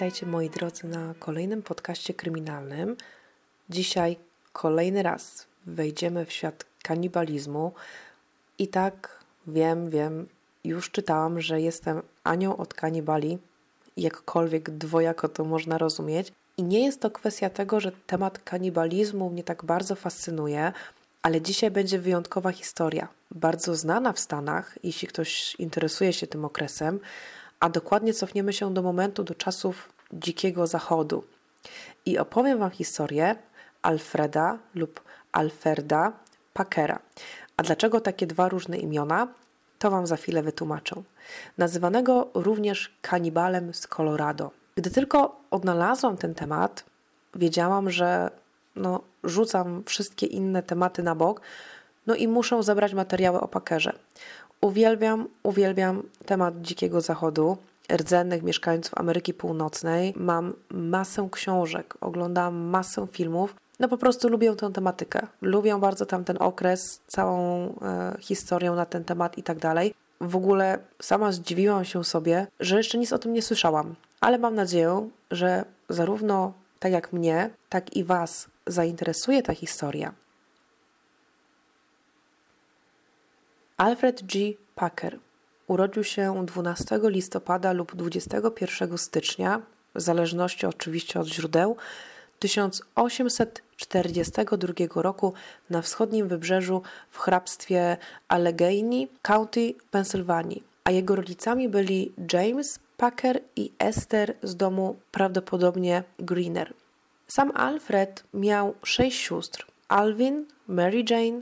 Witajcie moi drodzy na kolejnym podcaście kryminalnym. Dzisiaj kolejny raz wejdziemy w świat kanibalizmu. I tak wiem, wiem, już czytałam, że jestem Anią od kanibali, jakkolwiek dwojako to można rozumieć. I nie jest to kwestia tego, że temat kanibalizmu mnie tak bardzo fascynuje, ale dzisiaj będzie wyjątkowa historia, bardzo znana w Stanach, jeśli ktoś interesuje się tym okresem, a dokładnie cofniemy się do momentu, do czasów Dzikiego Zachodu. I opowiem Wam historię Alfreda lub Alferda Packera. A dlaczego takie dwa różne imiona? To Wam za chwilę wytłumaczę. Nazywanego również kanibalem z Colorado. Gdy tylko odnalazłam ten temat, wiedziałam, że no, rzucam wszystkie inne tematy na bok, no i muszę zebrać materiały o Packerze. Uwielbiam, uwielbiam temat Dzikiego Zachodu, rdzennych mieszkańców Ameryki Północnej. Mam masę książek, oglądam masę filmów. No po prostu lubię tę tematykę. Lubię bardzo tamten okres, całą e, historię na ten temat i tak dalej. W ogóle sama zdziwiłam się sobie, że jeszcze nic o tym nie słyszałam. Ale mam nadzieję, że zarówno tak jak mnie, tak i Was zainteresuje ta historia. Alfred G. Packer urodził się 12 listopada lub 21 stycznia, w zależności oczywiście od źródeł, 1842 roku na wschodnim wybrzeżu w hrabstwie Allegheny, County, Pensylwanii, a jego rodzicami byli James Packer i Esther z domu prawdopodobnie Greener. Sam Alfred miał sześć sióstr: Alvin, Mary Jane,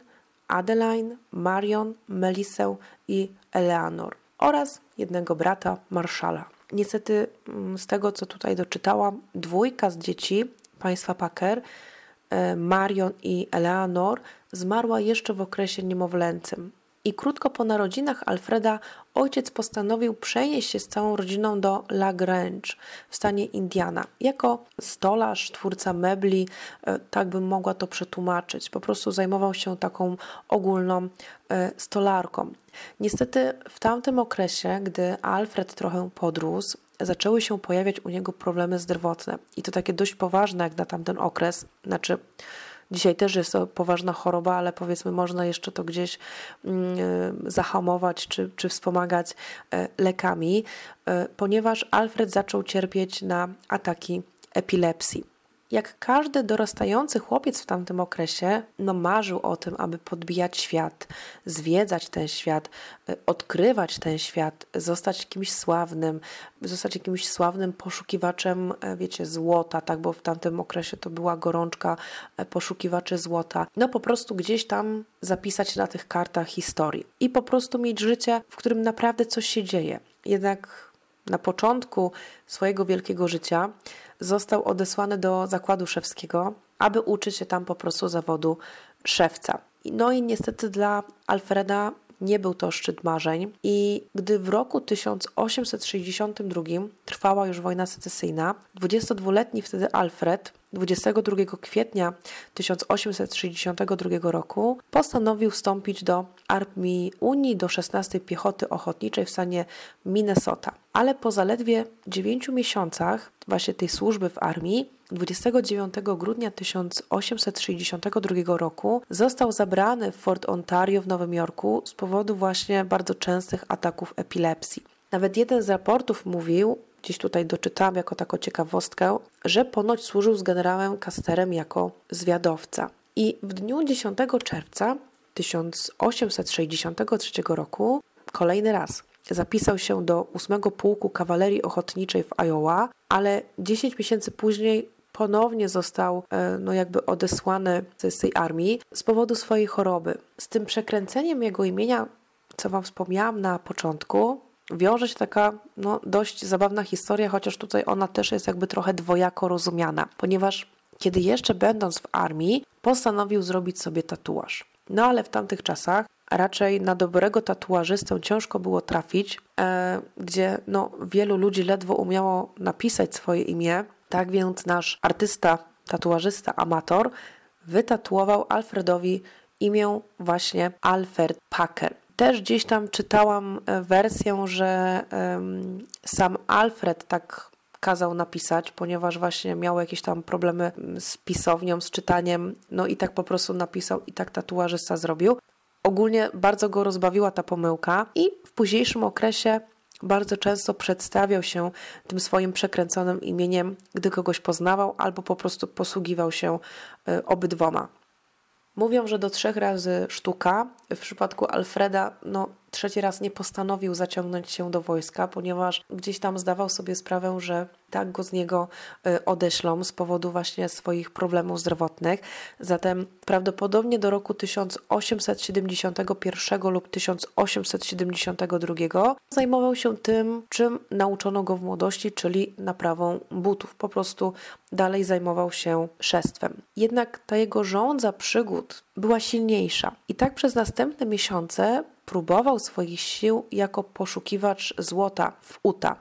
Adeline, Marion, Melissę i Eleanor oraz jednego brata, Marszala. Niestety, mm, z tego co tutaj doczytałam, dwójka z dzieci państwa Packer, e, Marion i Eleanor, zmarła jeszcze w okresie niemowlęcym. I krótko po narodzinach Alfreda ojciec postanowił przenieść się z całą rodziną do La Grange w stanie Indiana. Jako stolarz, twórca mebli, e, tak bym mogła to przetłumaczyć. Po prostu zajmował się taką ogólną e, stolarką. Niestety w tamtym okresie, gdy Alfred trochę podrósł, zaczęły się pojawiać u niego problemy zdrowotne. I to takie dość poważne jak na tamten okres. Znaczy, Dzisiaj też jest to poważna choroba, ale powiedzmy, można jeszcze to gdzieś mm, e, zahamować czy, czy wspomagać e, lekami, e, ponieważ Alfred zaczął cierpieć na ataki epilepsji. Jak każdy dorastający chłopiec w tamtym okresie, no marzył o tym, aby podbijać świat, zwiedzać ten świat, y, odkrywać ten świat, zostać kimś sławnym, zostać jakimś sławnym poszukiwaczem, e, wiecie, złota, tak, bo w tamtym okresie to była gorączka e, poszukiwaczy złota. No po prostu gdzieś tam zapisać na tych kartach historii i po prostu mieć życie, w którym naprawdę coś się dzieje. Jednak na początku swojego wielkiego życia został odesłany do zakładu szewskiego, aby uczyć się tam po prostu zawodu szewca. No i niestety dla Alfreda nie był to szczyt marzeń i gdy w roku 1862 trwała już wojna secesyjna, 22-letni wtedy Alfred 22 kwietnia 1862 roku postanowił wstąpić do Armii Unii do 16 Piechoty Ochotniczej w stanie Minnesota. Ale po zaledwie 9 miesiącach właśnie tej służby w armii 29 grudnia 1862 roku został zabrany w Fort Ontario w Nowym Jorku z powodu właśnie bardzo częstych ataków epilepsji. Nawet jeden z raportów mówił, gdzieś tutaj doczytałam jako taką ciekawostkę, że ponoć służył z generałem Casterem jako zwiadowca. I w dniu 10 czerwca 1863 roku kolejny raz zapisał się do 8 Pułku Kawalerii Ochotniczej w Iowa, ale 10 miesięcy później ponownie został e, no jakby odesłany z tej armii z powodu swojej choroby. Z tym przekręceniem jego imienia, co Wam wspomniałam na początku, wiąże się taka no, dość zabawna historia, chociaż tutaj ona też jest jakby trochę dwojako rozumiana, ponieważ kiedy jeszcze będąc w armii, postanowił zrobić sobie tatuaż. No ale w tamtych czasach raczej na dobrego tatuażystę ciężko było trafić, e, gdzie no, wielu ludzi ledwo umiało napisać swoje imię. Tak więc nasz artysta, tatuażysta, amator wytatuował Alfredowi imię właśnie Alfred Packer. Też gdzieś tam czytałam e, wersję, że sam Alfred tak kazał napisać, ponieważ właśnie miał jakieś tam problemy z pisownią, z czytaniem, no i tak po prostu napisał i tak tatuażysta zrobił. Ogólnie bardzo go rozbawiła ta pomyłka i w późniejszym okresie bardzo często przedstawiał się tym swoim przekręconym imieniem, gdy kogoś poznawał albo po prostu posługiwał się y, obydwoma. Mówią, że do trzech razy sztuka. W przypadku Alfreda, no trzeci raz nie postanowił zaciągnąć się do wojska, ponieważ gdzieś tam zdawał sobie sprawę, że tak go z niego y, odeślą z powodu właśnie swoich problemów zdrowotnych. Zatem prawdopodobnie do roku 1871 lub 1872 zajmował się tym, czym nauczono go w młodości, czyli naprawą butów. Po prostu dalej zajmował się szestwem. Jednak ta jego żądza przygód była silniejsza i tak przez następne miesiące próbował swoich sił jako poszukiwacz złota w Utah.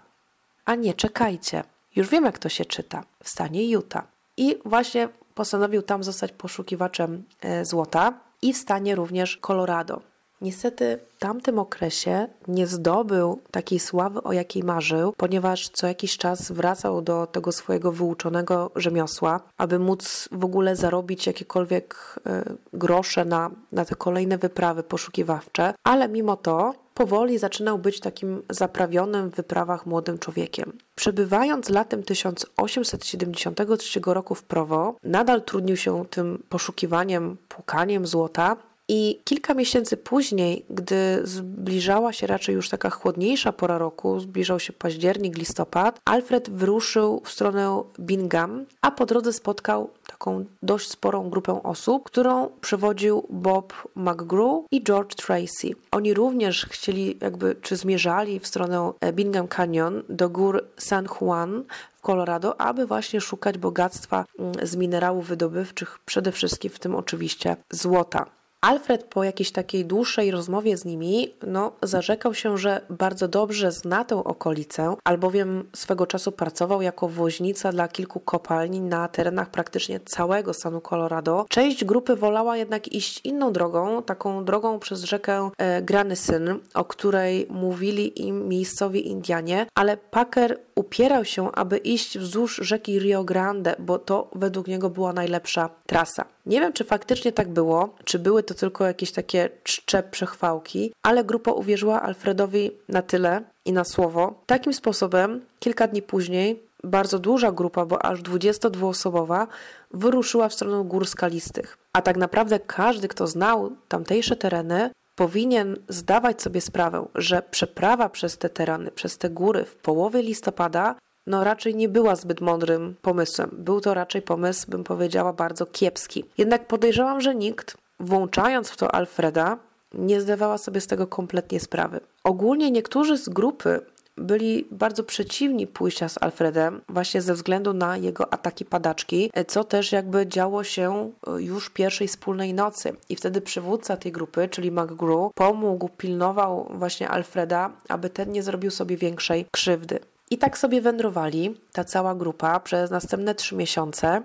A nie, czekajcie, już wiem jak to się czyta, w stanie Utah. I właśnie postanowił tam zostać poszukiwaczem e, złota i w stanie również Colorado. Niestety w tamtym okresie nie zdobył takiej sławy, o jakiej marzył, ponieważ co jakiś czas wracał do tego swojego wyuczonego rzemiosła, aby móc w ogóle zarobić jakiekolwiek e, grosze na, na te kolejne wyprawy poszukiwawcze, ale mimo to powoli zaczynał być takim zaprawionym w wyprawach młodym człowiekiem. Przebywając latem 1873 roku w Prowo, nadal trudnił się tym poszukiwaniem, pukaniem złota, i kilka miesięcy później, gdy zbliżała się raczej już taka chłodniejsza pora roku, zbliżał się październik, listopad, Alfred wyruszył w stronę Bingham, a po drodze spotkał taką dość sporą grupę osób, którą przewodził Bob McGrew i George Tracy. Oni również chcieli jakby, czy zmierzali w stronę e, Bingham Canyon do gór San Juan Colorado, aby właśnie szukać bogactwa mm, z minerałów wydobywczych, przede wszystkim w tym oczywiście złota. Alfred po jakiejś takiej dłuższej rozmowie z nimi, no, zarzekał się, że bardzo dobrze zna tę okolicę, albowiem swego czasu pracował jako woźnica dla kilku kopalni na terenach praktycznie całego stanu Colorado. Część grupy wolała jednak iść inną drogą, taką drogą przez rzekę e, Granysyn, o której mówili im miejscowi Indianie, ale Packer upierał się, aby iść wzdłuż rzeki Rio Grande, bo to według niego była najlepsza trasa. Nie wiem, czy faktycznie tak było, czy były to tylko jakieś takie czcze przechwałki, ale grupa uwierzyła Alfredowi na tyle i na słowo. Takim sposobem, kilka dni później, bardzo duża grupa, bo aż 22-osobowa, wyruszyła w stronę gór skalistych. A tak naprawdę każdy, kto znał tamtejsze tereny, powinien zdawać sobie sprawę, że przeprawa przez te tereny, przez te góry w połowie listopada no raczej nie była zbyt mądrym pomysłem. Był to raczej pomysł, bym powiedziała, bardzo kiepski. Jednak podejrzewam, że nikt, włączając w to Alfreda, nie zdawała sobie z tego kompletnie sprawy. Ogólnie niektórzy z grupy byli bardzo przeciwni pójścia z Alfredem, właśnie ze względu na jego ataki padaczki, co też jakby działo się e, już pierwszej wspólnej nocy. I wtedy przywódca tej grupy, czyli McGrew, pomógł, pilnował właśnie Alfreda, aby ten nie zrobił sobie większej krzywdy. I tak sobie wędrowali, ta cała grupa, przez następne trzy miesiące.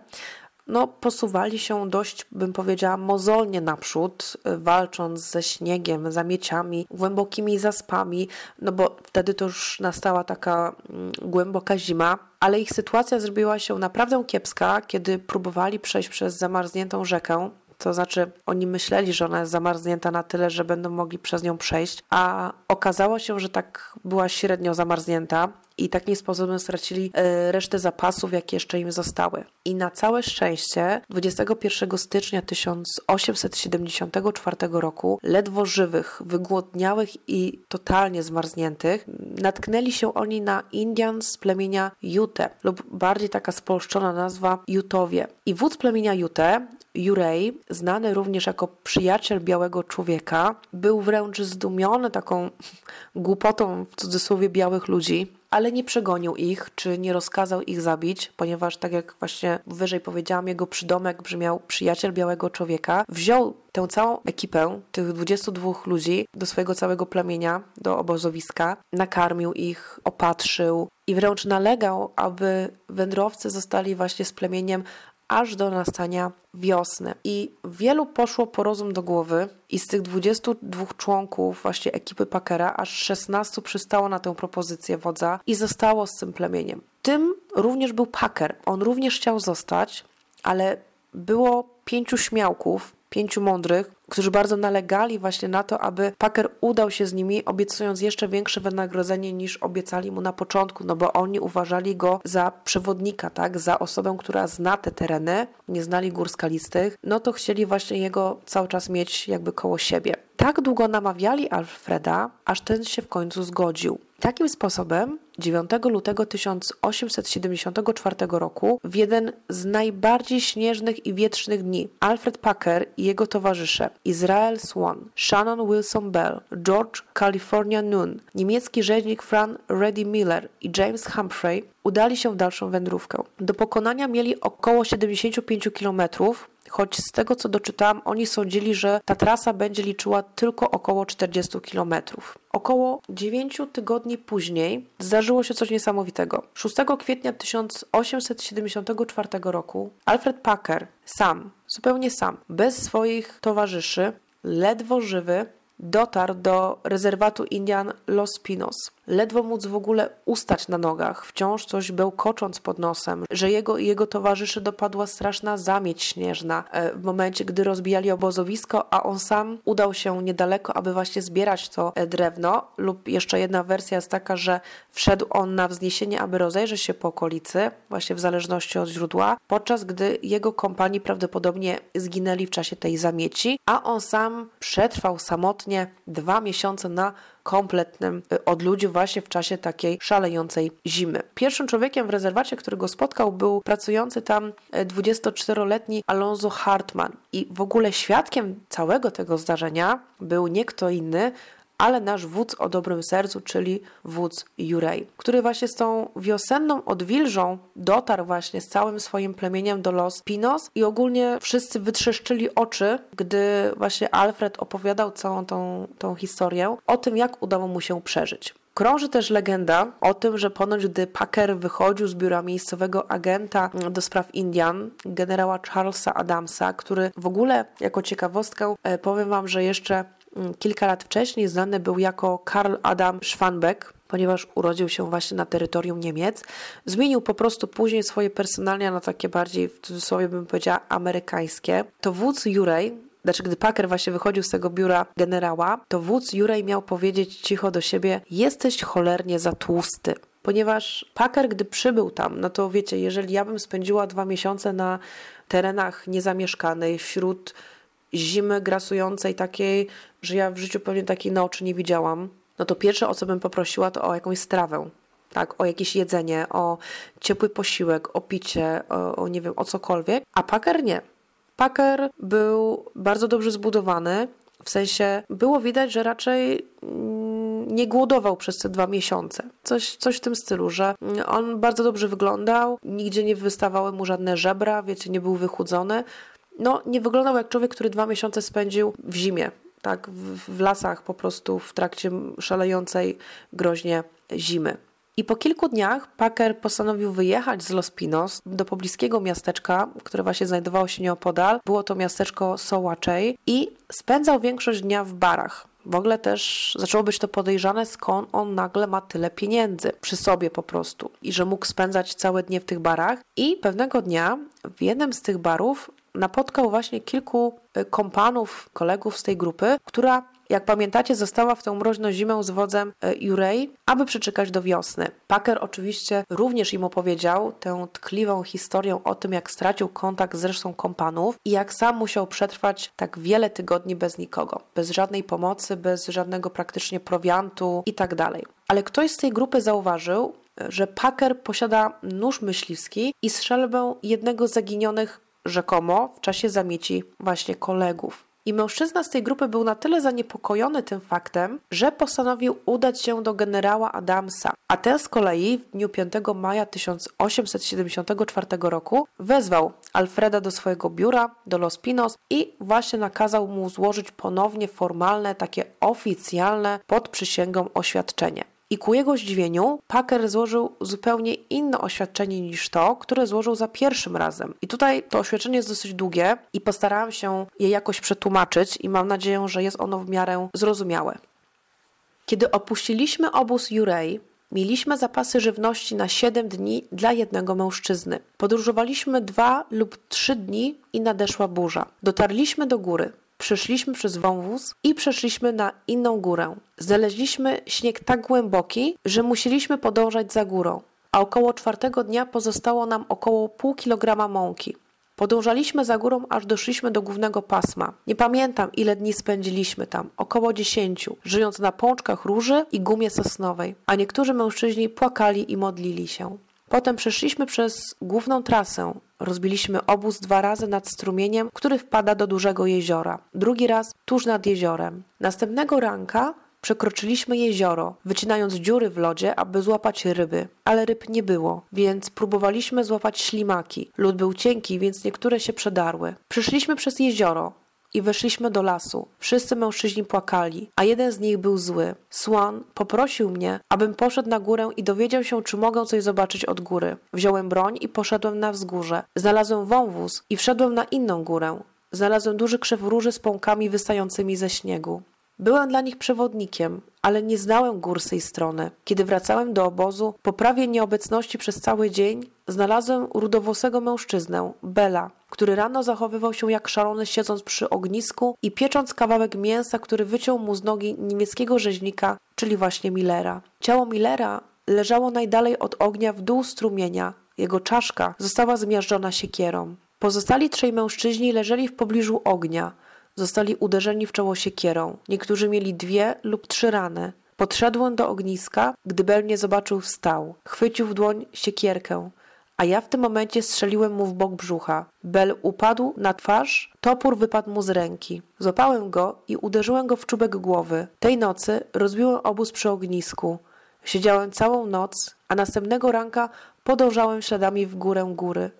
No, posuwali się dość, bym powiedziała, mozolnie naprzód, walcząc ze śniegiem, zamieciami, głębokimi zaspami, no bo wtedy to już nastała taka mm, głęboka zima, ale ich sytuacja zrobiła się naprawdę kiepska, kiedy próbowali przejść przez zamarzniętą rzekę. To znaczy, oni myśleli, że ona jest zamarznięta na tyle, że będą mogli przez nią przejść, a okazało się, że tak była średnio zamarznięta i takim sposobem stracili e, resztę zapasów, jakie jeszcze im zostały. I na całe szczęście 21 stycznia 1874 roku ledwo żywych, wygłodniałych i totalnie zmarzniętych natknęli się oni na Indian z plemienia Jute lub bardziej taka spolszczona nazwa Jutowie. I wódz plemienia Jute Jurej, znany również jako przyjaciel białego człowieka, był wręcz zdumiony taką głupotą w cudzysłowie białych ludzi, ale nie przegonił ich, czy nie rozkazał ich zabić, ponieważ tak jak właśnie wyżej powiedziałam, jego przydomek brzmiał przyjaciel białego człowieka. Wziął tę całą ekipę, tych 22 ludzi, do swojego całego plemienia, do obozowiska, nakarmił ich, opatrzył i wręcz nalegał, aby wędrowcy zostali właśnie z plemieniem aż do nastania wiosny. I wielu poszło po rozum do głowy i z tych 22 członków właśnie ekipy Packera aż 16 przystało na tę propozycję wodza i zostało z tym plemieniem. Tym również był Packer. On również chciał zostać, ale było pięciu śmiałków, pięciu mądrych, którzy bardzo nalegali właśnie na to, aby Packer udał się z nimi, obiecując jeszcze większe wynagrodzenie niż obiecali mu na początku, no bo oni uważali go za przewodnika, tak, za osobę, która zna te tereny, nie znali gór skalistych, no to chcieli właśnie jego cały czas mieć jakby koło siebie. Tak długo namawiali Alfreda, aż ten się w końcu zgodził. Takim sposobem 9 lutego 1874 roku, w jeden z najbardziej śnieżnych i wietrznych dni, Alfred Packer i jego towarzysze Israel Swan, Shannon Wilson Bell, George California Noon, niemiecki rzeźnik Fran Reddy Miller i James Humphrey udali się w dalszą wędrówkę. Do pokonania mieli około 75 kilometrów, choć z tego co doczytałam, oni sądzili, że ta trasa będzie liczyła tylko około 40 km. Około 9 tygodni później zdarzyło się coś niesamowitego. 6 kwietnia 1874 roku Alfred Packer sam, zupełnie sam, bez swoich towarzyszy, ledwo żywy, dotarł do rezerwatu Indian Los Pinos. Ledwo móc w ogóle ustać na nogach, wciąż coś bełkocząc pod nosem, że jego i jego towarzyszy dopadła straszna zamieć śnieżna e, w momencie, gdy rozbijali obozowisko, a on sam udał się niedaleko, aby właśnie zbierać to e, drewno. Lub jeszcze jedna wersja jest taka, że wszedł on na wzniesienie, aby rozejrzeć się po okolicy, właśnie w zależności od źródła, podczas gdy jego kompanii prawdopodobnie zginęli w czasie tej zamieci, a on sam przetrwał samotnie dwa miesiące na kompletnym y, odludziu właśnie w czasie takiej szalejącej zimy. Pierwszym człowiekiem w rezerwacie, który go spotkał, był pracujący tam 24-letni y, Alonso Hartman. I w ogóle świadkiem całego tego zdarzenia był nie kto inny, ale nasz wódz o dobrym sercu, czyli wódz Jurej, który właśnie z tą wiosenną odwilżą dotarł właśnie z całym swoim plemieniem do Los Pinos i ogólnie wszyscy wytrzeszczyli oczy, gdy właśnie Alfred opowiadał całą tą, tą historię o tym, jak udało mu się przeżyć. Krąży też legenda o tym, że ponoć gdy Packer wychodził z biura miejscowego agenta do spraw Indian, generała Charlesa Adamsa, który w ogóle, jako ciekawostkę, e, powiem Wam, że jeszcze kilka lat wcześniej znany był jako Karl Adam Schwanbeck, ponieważ urodził się właśnie na terytorium Niemiec. Zmienił po prostu później swoje personalia na takie bardziej, w cudzysłowie bym powiedziała, amerykańskie. To wódz Jurej, znaczy gdy Packer właśnie wychodził z tego biura generała, to wódz Jurej miał powiedzieć cicho do siebie: Jesteś cholernie za tłusty. Ponieważ Packer, gdy przybył tam, no to wiecie, jeżeli ja bym spędziła dwa miesiące na terenach niezamieszkanych, wśród zimy grasującej takiej, że ja w życiu pewnie takiej na oczy nie widziałam, no to pierwsze o co bym poprosiła to o jakąś strawę. Tak, o jakieś jedzenie, o ciepły posiłek, o picie, o, o nie wiem, o cokolwiek. A Packer nie. Packer był bardzo dobrze zbudowany, w sensie było widać, że raczej mm, nie głodował przez te dwa miesiące. Coś, coś w tym stylu, że on bardzo dobrze wyglądał, nigdzie nie wystawały mu żadne żebra, wiecie, nie był wychudzony, no, nie wyglądał jak człowiek, który dwa miesiące spędził w zimie, tak, w, w lasach po prostu w trakcie szalejącej groźnie zimy. I po kilku dniach Packer postanowił wyjechać z Los Pinos do pobliskiego miasteczka, które właśnie znajdowało się nieopodal. Było to miasteczko Sołaczej i spędzał większość dnia w barach. W ogóle też zaczęło być to podejrzane, skąd on nagle ma tyle pieniędzy przy sobie po prostu i że mógł spędzać całe dnie w tych barach. I pewnego dnia w jednym z tych barów napotkał właśnie kilku y, kompanów, kolegów z tej grupy, która jak pamiętacie, została w tę mroźną zimę z wodzem y, Jurej, aby przeczekać do wiosny. Packer oczywiście również im opowiedział tę tkliwą historię o tym, jak stracił kontakt z resztą kompanów i jak sam musiał przetrwać tak wiele tygodni bez nikogo, bez żadnej pomocy, bez żadnego praktycznie prowiantu itd. Tak Ale ktoś z tej grupy zauważył, y, że Packer posiada nóż myśliwski i strzelbę jednego z zaginionych rzekomo w czasie zamieci właśnie kolegów. I mężczyzna z tej grupy był na tyle zaniepokojony tym faktem, że postanowił udać się do generała Adamsa, a ten z kolei w dniu 5 maja 1874 roku wezwał Alfreda do swojego biura, do Los Pinos i właśnie nakazał mu złożyć ponownie formalne, takie oficjalne pod przysięgą oświadczenie. I ku jego zdziwieniu Packer złożył zupełnie inne oświadczenie niż to, które złożył za pierwszym razem. I tutaj to oświadczenie jest dosyć długie i postarałam się je jakoś przetłumaczyć i mam nadzieję, że jest ono w miarę zrozumiałe. Kiedy opuściliśmy obóz Jurej, mieliśmy zapasy żywności na 7 dni dla jednego mężczyzny. Podróżowaliśmy dwa lub trzy dni i nadeszła burza. Dotarliśmy do góry. Przeszliśmy przez wąwóz i przeszliśmy na inną górę. Znaleźliśmy śnieg tak głęboki, że musieliśmy podążać za górą, a około czwartego dnia pozostało nam około pół kilograma mąki. Podążaliśmy za górą, aż doszliśmy do głównego pasma. Nie pamiętam, ile dni spędziliśmy tam, około dziesięciu, żyjąc na pączkach róży i gumie sosnowej, a niektórzy mężczyźni płakali i modlili się. Potem przeszliśmy przez główną trasę. Rozbiliśmy obóz dwa razy nad strumieniem, który wpada do dużego jeziora. Drugi raz tuż nad jeziorem. Następnego ranka Przekroczyliśmy jezioro, wycinając dziury w lodzie, aby złapać ryby, ale ryb nie było, więc próbowaliśmy złapać ślimaki. Lód był cienki, więc niektóre się przedarły. Przyszliśmy przez jezioro, i weszliśmy do lasu. Wszyscy mężczyźni płakali, a jeden z nich był zły. Swan poprosił mnie, abym poszedł na górę i dowiedział się, czy mogę coś zobaczyć od góry. Wziąłem broń i poszedłem na wzgórze. Znalazłem wąwóz i wszedłem na inną górę. Znalazłem duży krzew róży z pąkami wystającymi ze śniegu. Byłem dla nich przewodnikiem, ale nie znałem gór z tej strony. Kiedy wracałem do obozu, po prawie nieobecności przez cały dzień, znalazłem rudowłosego mężczyznę, Bela, który rano zachowywał się jak szalony siedząc przy ognisku i piecząc kawałek mięsa, który wyciął mu z nogi niemieckiego rzeźnika, czyli właśnie Millera. Ciało Millera leżało najdalej od ognia w dół strumienia. Jego czaszka została zmiażdżona siekierą. Pozostali trzej mężczyźni leżeli w pobliżu ognia. Zostali uderzeni w czoło siekierą. Niektórzy mieli dwie lub trzy rany. Podszedłem do ogniska, gdy Bel mnie zobaczył, wstał. Chwycił w dłoń siekierkę, a ja w tym momencie strzeliłem mu w bok brzucha. Bel upadł na twarz, topór wypadł mu z ręki. Złapałem go i uderzyłem go w czubek głowy. Tej nocy rozbiłem obóz przy ognisku. Siedziałem całą noc, a następnego ranka podążałem śladami w górę góry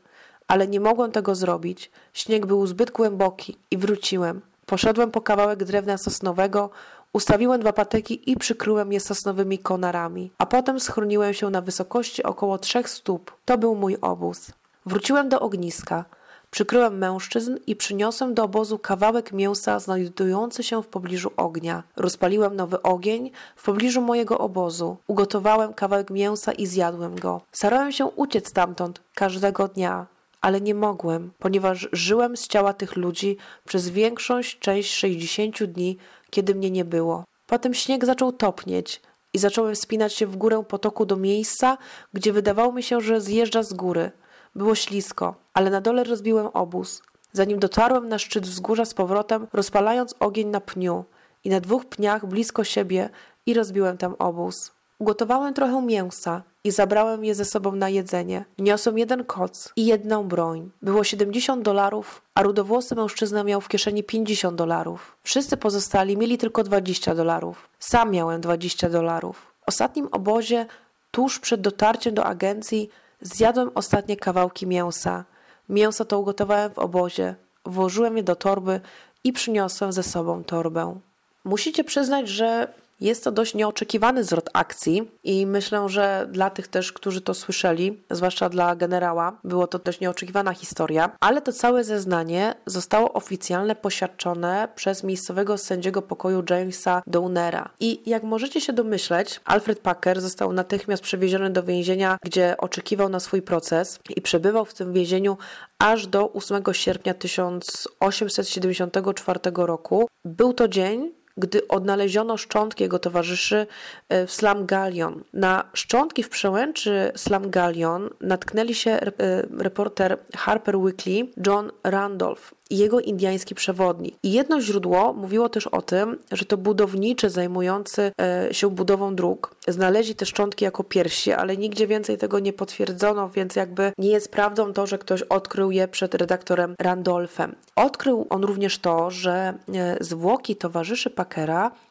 ale nie mogłem tego zrobić. Śnieg był zbyt głęboki i wróciłem. Poszedłem po kawałek drewna sosnowego, ustawiłem dwa patyki i przykryłem je sosnowymi konarami, a potem schroniłem się na wysokości około trzech stóp. To był mój obóz. Wróciłem do ogniska. Przykryłem mężczyzn i przyniosłem do obozu kawałek mięsa znajdujący się w pobliżu ognia. Rozpaliłem nowy ogień w pobliżu mojego obozu. Ugotowałem kawałek mięsa i zjadłem go. Starałem się uciec stamtąd każdego dnia ale nie mogłem, ponieważ żyłem z ciała tych ludzi przez większość część 60 dni, kiedy mnie nie było. Potem śnieg zaczął topnieć i zacząłem wspinać się w górę potoku do miejsca, gdzie wydawało mi się, że zjeżdża z góry. Było ślisko, ale na dole rozbiłem obóz. Zanim dotarłem na szczyt wzgórza z powrotem, rozpalając ogień na pniu i na dwóch pniach blisko siebie i rozbiłem tam obóz. Ugotowałem trochę mięsa i zabrałem je ze sobą na jedzenie. Niosłem jeden koc i jedną broń. Było 70 dolarów, a rudowłosy mężczyzna miał w kieszeni 50 dolarów. Wszyscy pozostali mieli tylko 20 dolarów. Sam miałem 20 dolarów. W ostatnim obozie, tuż przed dotarciem do agencji, zjadłem ostatnie kawałki mięsa. Mięso to ugotowałem w obozie, włożyłem je do torby i przyniosłem ze sobą torbę. Musicie przyznać, że jest to dość nieoczekiwany zwrot akcji i myślę, że dla tych też, którzy to słyszeli, zwłaszcza dla generała, było to dość nieoczekiwana historia, ale to całe zeznanie zostało oficjalnie poświadczone przez miejscowego sędziego pokoju Jamesa Downera. I jak możecie się domyśleć, Alfred Packer został natychmiast przewieziony do więzienia, gdzie oczekiwał na swój proces i przebywał w tym więzieniu aż do 8 sierpnia 1874 roku. Był to dzień, gdy odnaleziono szczątki jego towarzyszy e, w Slamgallion. Na szczątki w przełęczy Slamgallion natknęli się e, reporter Harper Weekly John Randolph i jego indiański przewodnik. I jedno źródło mówiło też o tym, że to budowniczy zajmujący e, się budową dróg znaleźli te szczątki jako pierwsi, ale nigdzie więcej tego nie potwierdzono, więc jakby nie jest prawdą to, że ktoś odkrył je przed redaktorem Randolphem. Odkrył on również to, że zwłoki towarzyszy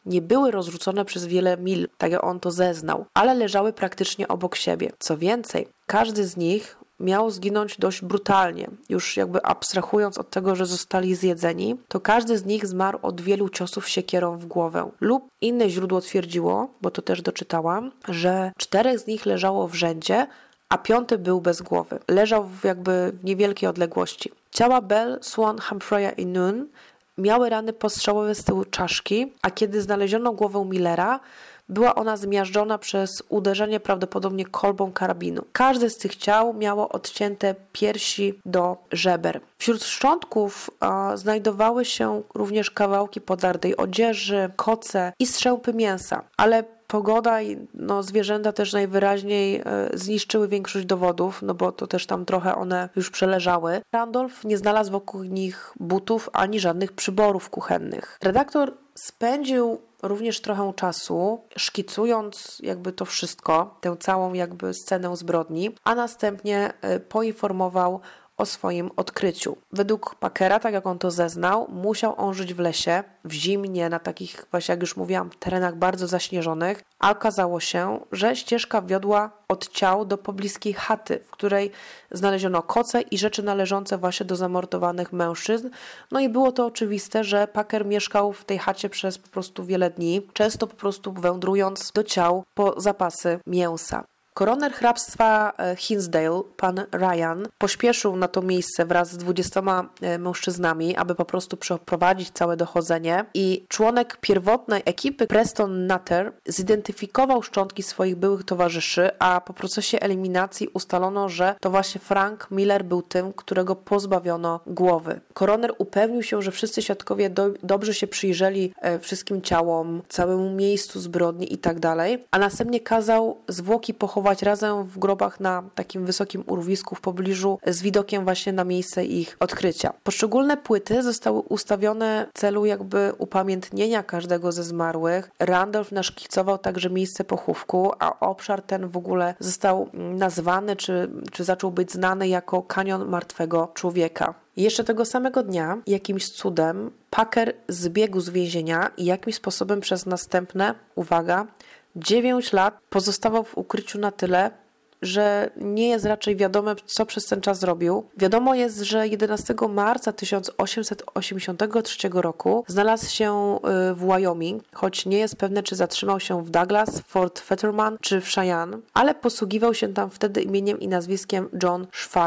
Nie były rozrzucone przez wiele mil, tak jak on to zeznał, ale leżały praktycznie obok siebie. Co więcej, każdy z nich miał zginąć dość brutalnie. Już jakby abstrahując od tego, że zostali zjedzeni, to każdy z nich zmarł od wielu ciosów siekierą w głowę. Lub inne źródło twierdziło, bo to też doczytałam, że czterech z nich leżało w rzędzie, a piąty był bez głowy. Leżał w jakby w niewielkiej odległości. Ciała Bell, Swan, Humphreya i Noon miały rany postrzałowe z tyłu czaszki, a kiedy znaleziono głowę Millera, była ona zmiażdżona przez uderzenie prawdopodobnie kolbą karabinu. Każde z tych ciał miało odcięte piersi do żeber. Wśród szczątków znajdowały się również kawałki podartej odzieży, koce i strzępy mięsa, ale pogoda i no, zwierzęta też najwyraźniej e, zniszczyły większość dowodów, no bo to też tam trochę one już przeleżały. Randolph nie znalazł wokół nich butów ani żadnych przyborów kuchennych. Redaktor spędził również trochę czasu szkicując jakby to wszystko, tę całą jakby scenę zbrodni, a następnie e, poinformował o swoim odkryciu. Według Packera, tak jak on to zeznał, musiał on żyć w lesie, w zimnie, na takich, właśnie jak już mówiłam, terenach bardzo zaśnieżonych, a okazało się, że ścieżka wiodła od ciał do pobliskiej chaty, w której znaleziono koce i rzeczy należące właśnie do zamordowanych mężczyzn. No i było to oczywiste, że Packer mieszkał w tej chacie przez po prostu wiele dni, często po prostu wędrując do ciał po zapasy mięsa. Koroner hrabstwa e, Hinsdale, pan Ryan, pośpieszył na to miejsce wraz z dwudziestoma e, mężczyznami, aby po prostu przeprowadzić całe dochodzenie i członek pierwotnej ekipy Preston Nutter zidentyfikował szczątki swoich byłych towarzyszy, a po procesie eliminacji ustalono, że to właśnie Frank Miller był tym, którego pozbawiono głowy. Koroner upewnił się, że wszyscy świadkowie do, dobrze się przyjrzeli e, wszystkim ciałom, całemu miejscu zbrodni i tak a następnie kazał zwłoki pochować razem w grobach na takim wysokim urwisku w pobliżu z widokiem właśnie na miejsce ich odkrycia. Poszczególne płyty zostały ustawione w celu jakby upamiętnienia każdego ze zmarłych. Randolph naszkicował także miejsce pochówku, a obszar ten w ogóle został nazwany czy, czy zaczął być znany jako kanion martwego człowieka. Jeszcze tego samego dnia, jakimś cudem, Packer zbiegł z więzienia i jakimś sposobem przez następne, uwaga, 9 lat pozostawał w ukryciu na tyle, że nie jest raczej wiadome, co przez ten czas zrobił. Wiadomo jest, że 11 marca 1883 roku znalazł się y, w Wyoming, choć nie jest pewne, czy zatrzymał się w Douglas, Fort Fetterman czy w Cheyenne, ale posługiwał się tam wtedy imieniem i nazwiskiem John Schwarze.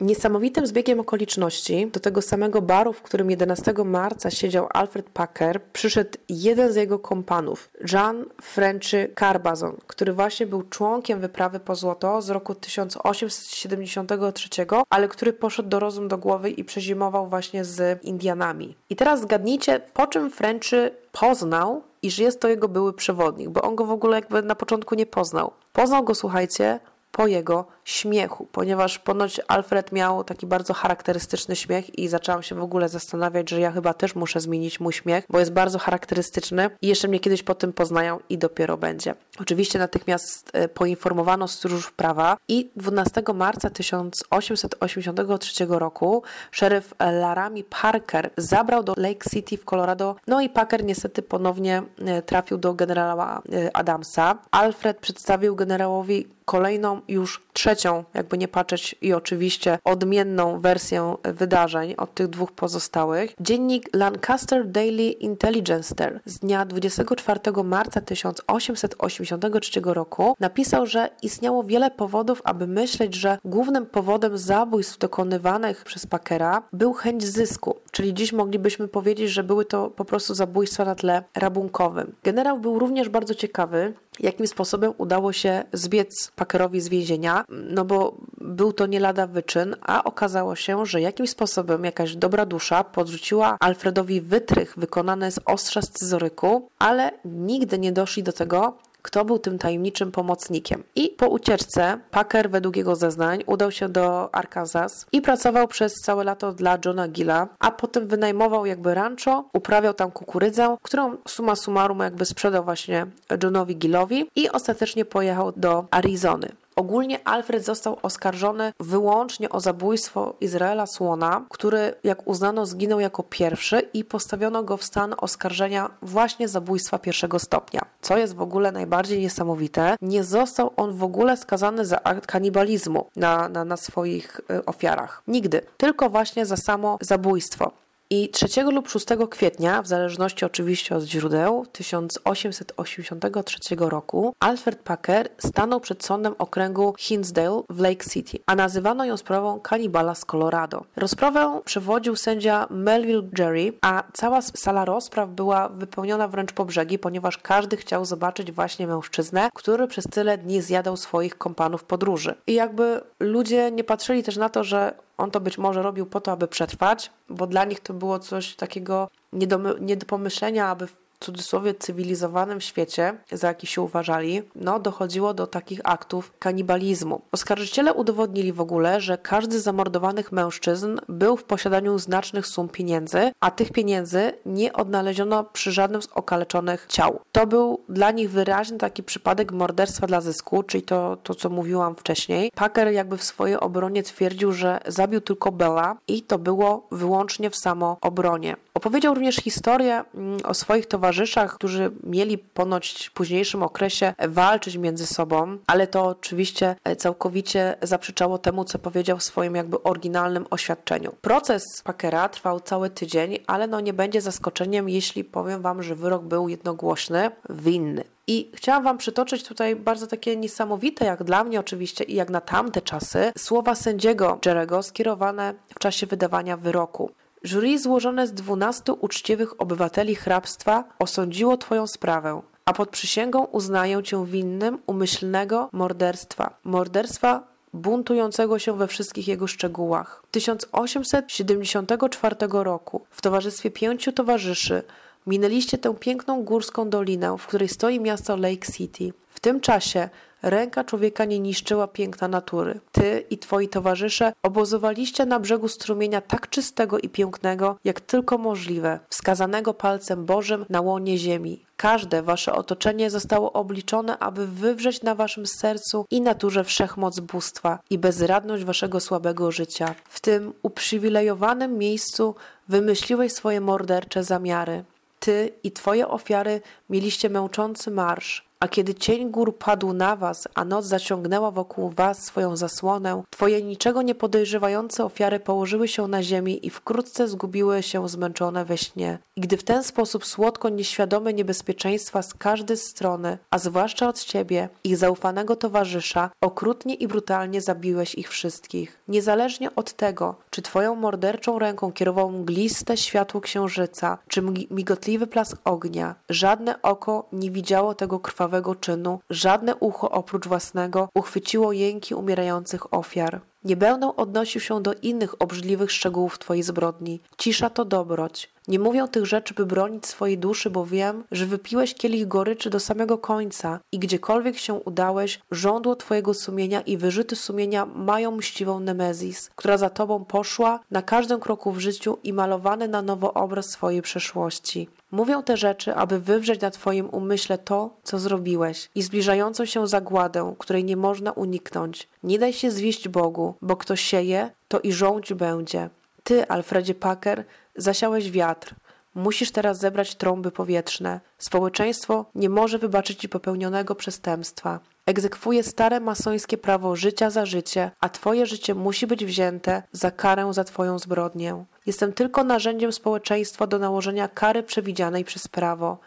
Niesamowitym zbiegiem okoliczności do tego samego baru, w którym 11 marca siedział Alfred Packer, przyszedł jeden z jego kompanów, John Frenchy Carbazon, który właśnie był członkiem wyprawy po złoto z roku 1873, ale który poszedł do rozum do głowy i przezimował właśnie z Indianami. I teraz zgadnijcie, po czym Frenchy poznał, iż jest to jego były przewodnik, bo on go w ogóle jakby na początku nie poznał. Poznał go, słuchajcie, po jego śmiechu, ponieważ ponoć Alfred miał taki bardzo charakterystyczny śmiech i zaczęłam się w ogóle zastanawiać, że ja chyba też muszę zmienić mój śmiech, bo jest bardzo charakterystyczny i jeszcze mnie kiedyś po tym poznają i dopiero będzie. Oczywiście natychmiast e, poinformowano stróż prawa i 12 marca 1883 roku szeryf Laramie Parker zabrał do Lake City w Colorado, no i Parker niestety ponownie e, trafił do generała e, Adamsa. Alfred przedstawił generałowi kolejną, już trzecią, jakby nie patrzeć, i oczywiście odmienną wersję wydarzeń od tych dwóch pozostałych. Dziennik Lancaster Daily Intelligencer z dnia 24 marca 1883 roku napisał, że istniało wiele powodów, aby myśleć, że głównym powodem zabójstw dokonywanych przez Packera był chęć zysku, czyli dziś moglibyśmy powiedzieć, że były to po prostu zabójstwa na tle rabunkowym. Generał był również bardzo ciekawy, jakim sposobem udało się zbiec Packerowi z więzienia, no bo był to nie lada wyczyn, a okazało się, że jakimś sposobem jakaś dobra dusza podrzuciła Alfredowi wytrych wykonany z ostrza scyzoryku, ale nigdy nie doszli do tego, kto był tym tajemniczym pomocnikiem. I po ucieczce Packer według jego zeznań udał się do Arkansas i pracował przez całe lato dla Johna Gilla, a potem wynajmował jakby rancho, uprawiał tam kukurydzę, którą suma summarum jakby sprzedał właśnie Johnowi Gillowi i ostatecznie pojechał do Arizony. Ogólnie Alfred został oskarżony wyłącznie o zabójstwo Izraela Słona, który, jak uznano, zginął jako pierwszy i postawiono go w stan oskarżenia właśnie zabójstwa pierwszego stopnia. Co jest w ogóle najbardziej niesamowite, nie został on w ogóle skazany za akt kanibalizmu na, na, na swoich y, ofiarach. Nigdy. Tylko właśnie za samo zabójstwo. I 3 lub 6 kwietnia, w zależności oczywiście od źródeł, 1883 roku Alfred Packer stanął przed sądem okręgu Hinsdale w Lake City, a nazywano ją sprawą kanibala z Colorado. Rozprawę przewodził sędzia Melville Jerry, a cała sala rozpraw była wypełniona wręcz po brzegi, ponieważ każdy chciał zobaczyć właśnie mężczyznę, który przez tyle dni zjadał swoich kompanów podróży. I jakby ludzie nie patrzyli też na to, że on to być może robił po to, aby przetrwać, bo dla nich to było coś takiego nie do, nie do pomyślenia, aby cudzysłowie cywilizowanym świecie, za jaki się uważali, no dochodziło do takich aktów kanibalizmu. Oskarżyciele udowodnili w ogóle, że każdy z zamordowanych mężczyzn był w posiadaniu znacznych sum pieniędzy, a tych pieniędzy nie odnaleziono przy żadnym z okaleczonych ciał. To był dla nich wyraźny taki przypadek morderstwa dla zysku, czyli to, to co mówiłam wcześniej. Packer jakby w swojej obronie twierdził, że zabił tylko Bella i to było wyłącznie w samoobronie. Opowiedział również historię mm, o swoich towarzyszach, którzy mieli ponoć w późniejszym okresie walczyć między sobą, ale to oczywiście e, całkowicie zaprzeczało temu, co powiedział w swoim jakby oryginalnym oświadczeniu. Proces Packera trwał cały tydzień, ale no nie będzie zaskoczeniem, jeśli powiem Wam, że wyrok był jednogłośny, winny. I chciałam Wam przytoczyć tutaj bardzo takie niesamowite, jak dla mnie oczywiście i jak na tamte czasy, słowa sędziego Jerego skierowane w czasie wydawania wyroku. Jury złożone z dwunastu uczciwych obywateli hrabstwa osądziło Twoją sprawę, a pod przysięgą uznaję Cię winnym umyślnego morderstwa. Morderstwa buntującego się we wszystkich jego szczegółach. 1874 roku w towarzystwie pięciu towarzyszy minęliście tę piękną górską dolinę, w której stoi miasto Lake City. W tym czasie Ręka człowieka nie niszczyła piękna natury. Ty i twoi towarzysze obozowaliście na brzegu strumienia tak czystego i pięknego, jak tylko możliwe, wskazanego palcem Bożym na łonie ziemi. Każde wasze otoczenie zostało obliczone, aby wywrzeć na waszym sercu i naturze wszechmoc bóstwa i bezradność waszego słabego życia. W tym uprzywilejowanym miejscu wymyśliłeś swoje mordercze zamiary. Ty i twoje ofiary mieliście męczący marsz, a kiedy cień gór padł na was, a noc zaciągnęła wokół was swoją zasłonę, twoje niczego nie podejrzewające ofiary położyły się na ziemi i wkrótce zgubiły się zmęczone we śnie. I gdy w ten sposób słodko nieświadome niebezpieczeństwa z każdej strony, a zwłaszcza od ciebie, ich zaufanego towarzysza, okrutnie i brutalnie zabiłeś ich wszystkich. Niezależnie od tego, czy twoją morderczą ręką kierował mgliste światło księżyca, czy migotliwy plask ognia, żadne oko nie widziało tego krwawego krwawego czynu, żadne ucho oprócz własnego uchwyciło jęki umierających ofiar. Nie będę odnosił się do innych obrzydliwych szczegółów Twojej zbrodni. Cisza to dobroć. Nie mówię tych rzeczy, by bronić swojej duszy, bo wiem, że wypiłeś kielich goryczy do samego końca i gdziekolwiek się udałeś, żądło Twojego sumienia i wyrzuty sumienia mają mściwą Nemezis, która za Tobą poszła na każdym kroku w życiu i malowany na nowo obraz swojej przeszłości. Mówią te rzeczy, aby wywrzeć na Twoim umyśle to, co zrobiłeś i zbliżającą się zagładę, której nie można uniknąć. Nie daj się zwieść Bogu, bo kto sieje, to i żołdź będzie. Ty, Alfredzie Packer, zasiałeś wiatr. Musisz teraz zebrać trąby powietrzne. Społeczeństwo nie może wybaczyć ci popełnionego przestępstwa. Egzekwuje stare masońskie prawo życia za życie, a twoje życie musi być wzięte za karę za twoją zbrodnię. Jestem tylko narzędziem społeczeństwa do nałożenia kary przewidzianej przez prawo.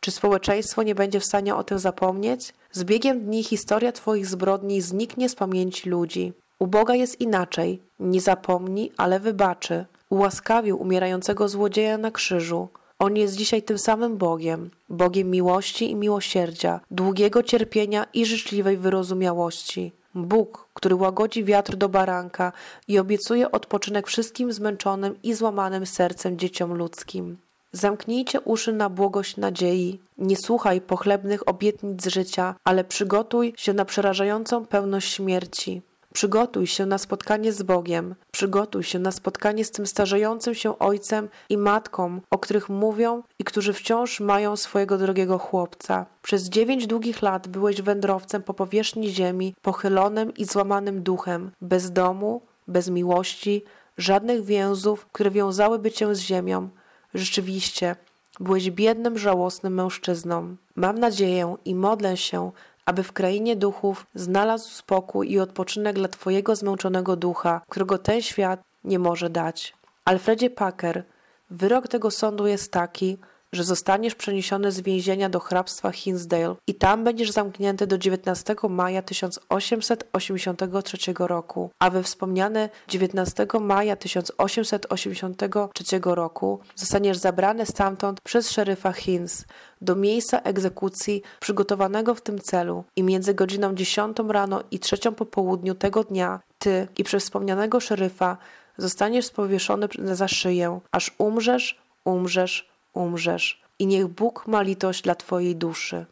Czy społeczeństwo nie będzie w stanie o tym zapomnieć? Z biegiem dni historia Twoich zbrodni zniknie z pamięci ludzi. U Boga jest inaczej. Nie zapomni, ale wybaczy. Ułaskawił umierającego złodzieja na krzyżu. On jest dzisiaj tym samym Bogiem, Bogiem miłości i miłosierdzia, długiego cierpienia i życzliwej wyrozumiałości. Bóg, który łagodzi wiatr do baranka i obiecuje odpoczynek wszystkim zmęczonym i złamanym sercem dzieciom ludzkim. Zamknijcie uszy na błogość nadziei, nie słuchaj pochlebnych obietnic życia, ale przygotuj się na przerażającą pełność śmierci. Przygotuj się na spotkanie z Bogiem, przygotuj się na spotkanie z tym starzejącym się ojcem i matką, o których mówią i którzy wciąż mają swojego drogiego chłopca. Przez dziewięć długich lat byłeś wędrowcem po powierzchni ziemi, pochylonym i złamanym duchem, bez domu, bez miłości, żadnych więzów, które wiązałyby cię z ziemią. Rzeczywiście, byłeś biednym, żałosnym mężczyzną. Mam nadzieję i modlę się, aby w krainie duchów znalazł spokój i odpoczynek dla Twojego zmęczonego ducha, którego ten świat nie może dać. Alfredzie Packer, wyrok tego sądu jest taki, że zostaniesz przeniesiony z więzienia do hrabstwa Hinsdale i tam będziesz zamknięty do 19 maja 1883 roku, a we wspomniane 19 maja 1883 roku zostaniesz zabrany stamtąd przez szeryfa Hins do miejsca egzekucji przygotowanego w tym celu i między godziną 10 rano i 3 po południu tego dnia ty i przez wspomnianego szeryfa zostaniesz spowieszony za szyję, aż umrzesz, umrzesz, umrzesz i niech Bóg ma litość dla Twojej duszy.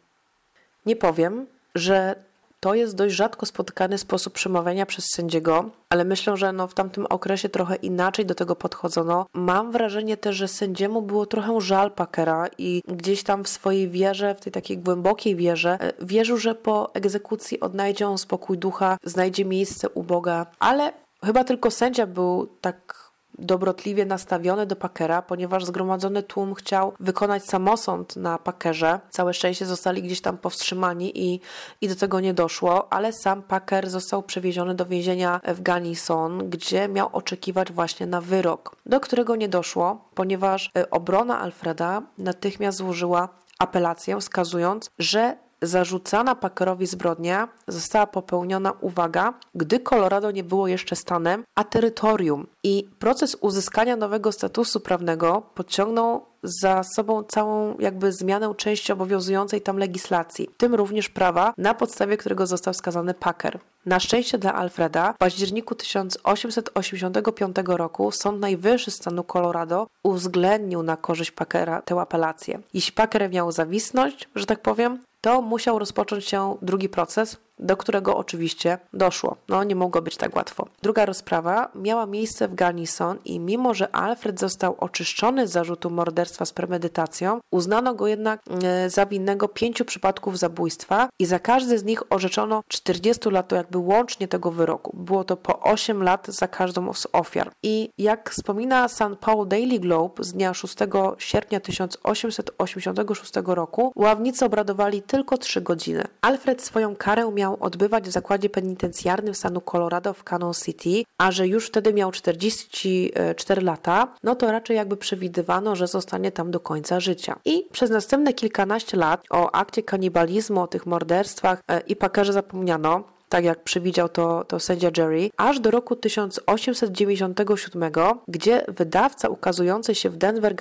Nie powiem, że to jest dość rzadko spotykany sposób przemawiania przez sędziego, ale myślę, że no w tamtym okresie trochę inaczej do tego podchodzono. Mam wrażenie też, że sędziemu było trochę żal Packera i gdzieś tam w swojej wierze, w tej takiej głębokiej wierze, e, wierzył, że po egzekucji odnajdzie on spokój ducha, znajdzie miejsce u Boga, ale chyba tylko sędzia był tak dobrotliwie nastawiony do Packera, ponieważ zgromadzony tłum chciał wykonać samosąd na Packerze. Całe szczęście zostali gdzieś tam powstrzymani i, i do tego nie doszło, ale sam Packer został przewieziony do więzienia w Ganison, gdzie miał oczekiwać właśnie na wyrok, do którego nie doszło, ponieważ e, obrona Alfreda natychmiast złożyła apelację, wskazując, że zarzucana Packerowi zbrodnia została popełniona, uwaga, gdy Colorado nie było jeszcze stanem, a terytorium. I proces uzyskania nowego statusu prawnego podciągnął za sobą całą jakby zmianę części obowiązującej tam legislacji, w tym również prawa, na podstawie którego został skazany Packer. Na szczęście dla Alfreda w październiku 1885 roku Sąd Najwyższy stanu Colorado uwzględnił na korzyść Packera tę apelację. Jeśli Packer miał zawisnąć, że tak powiem, to musiał rozpocząć się drugi proces, do którego oczywiście doszło. No, nie mogło być tak łatwo. Druga rozprawa miała miejsce w Garnison i mimo, że Alfred został oczyszczony z zarzutu morderstwa z premedytacją, uznano go jednak e, za winnego pięciu przypadków zabójstwa i za każdy z nich orzeczono 40 lat jakby łącznie tego wyroku. Było to po 8 lat za każdą z ofiar. I jak wspomina St. Paul Daily Globe z dnia 6 sierpnia 1886 roku, ławnicy obradowali tylko 3 godziny. Alfred swoją karę miał odbywać w zakładzie penitencjarnym stanu Colorado w Cannon City, a że już wtedy miał 44 lata, no to raczej jakby przewidywano, że zostanie tam do końca życia. I przez następne kilkanaście lat o akcie kanibalizmu, o tych morderstwach e, i pakerze zapomniano, tak jak przewidział to, to sędzia Jerry, aż do roku 1897, gdzie wydawca ukazujący się w Denver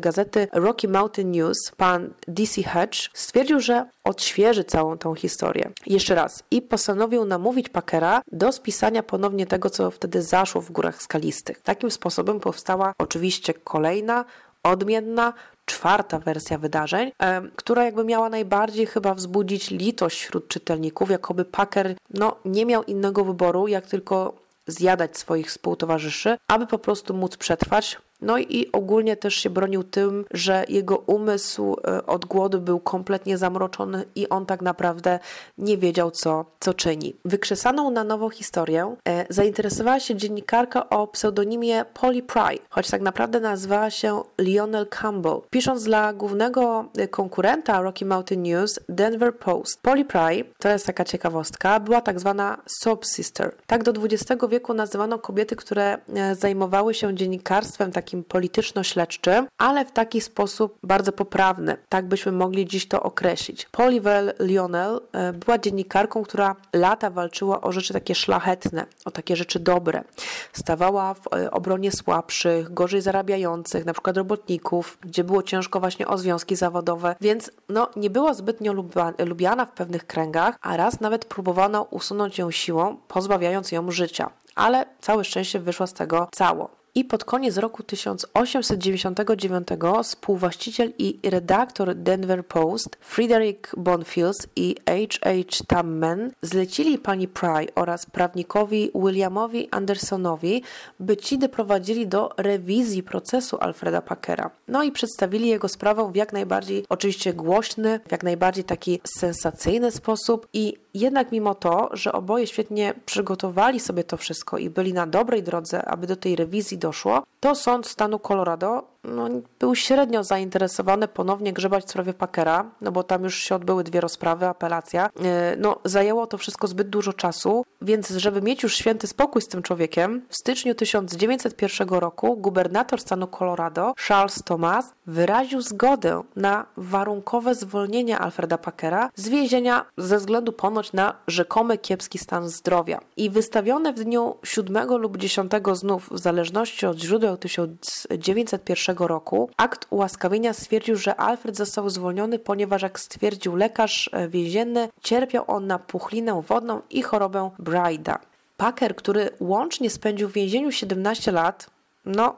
gazety Rocky Mountain News, pan D.C. Hedge, stwierdził, że odświeży całą tą historię. Jeszcze raz. I postanowił namówić Packera do spisania ponownie tego, co wtedy zaszło w górach skalistych. Takim sposobem powstała oczywiście kolejna odmienna, czwarta wersja wydarzeń, która jakby miała najbardziej chyba wzbudzić litość wśród czytelników, jakoby Packer no, nie miał innego wyboru, jak tylko zjadać swoich współtowarzyszy, aby po prostu móc przetrwać, no i ogólnie też się bronił tym, że jego umysł e, od głodu był kompletnie zamroczony i on tak naprawdę nie wiedział, co, co czyni. Wykrzesaną na nowo historię e, zainteresowała się dziennikarka o pseudonimie Polly Pry, choć tak naprawdę nazywała się Lionel Campbell. Pisząc dla głównego e, konkurenta Rocky Mountain News, Denver Post. Polly Pry, to jest taka ciekawostka, była tak zwana soap sister. Tak do XX wieku nazywano kobiety, które zajmowały się dziennikarstwem, tak takim polityczno-śledczym, ale w taki sposób bardzo poprawny. Tak byśmy mogli dziś to określić. Polivel Lionel e, była dziennikarką, która lata walczyła o rzeczy takie szlachetne, o takie rzeczy dobre. Stawała w e, obronie słabszych, gorzej zarabiających, na przykład robotników, gdzie było ciężko właśnie o związki zawodowe, więc no, nie była zbytnio lubiana w pewnych kręgach, a raz nawet próbowano usunąć ją siłą, pozbawiając ją życia ale całe szczęście wyszła z tego cało. I pod koniec roku 1899 współwłaściciel i redaktor Denver Post Frederick Bonfields i H.H. Tamman zlecili pani Pry oraz prawnikowi Williamowi Andersonowi, by ci doprowadzili do rewizji procesu Alfreda Packera. No i przedstawili jego sprawę w jak najbardziej oczywiście głośny, w jak najbardziej taki sensacyjny sposób i jednak mimo to, że oboje świetnie przygotowali sobie to wszystko i byli na dobrej drodze, aby do tej rewizji doszło, to sąd stanu Colorado no, był średnio zainteresowany ponownie grzebać w sprawie Packera, no bo tam już się odbyły dwie rozprawy, apelacja. E, no, zajęło to wszystko zbyt dużo czasu, więc żeby mieć już święty spokój z tym człowiekiem, w styczniu 1901 roku gubernator stanu Colorado, Charles Thomas, wyraził zgodę na warunkowe zwolnienie Alfreda Packera z więzienia ze względu ponoć na rzekomy kiepski stan zdrowia. I wystawione w dniu 7 lub 10 znów, w zależności od źródeł 1901 roku, akt ułaskawienia stwierdził, że Alfred został zwolniony, ponieważ jak stwierdził lekarz e, więzienny, cierpiał on na puchlinę wodną i chorobę Brida. Packer, który łącznie spędził w więzieniu 17 lat, no,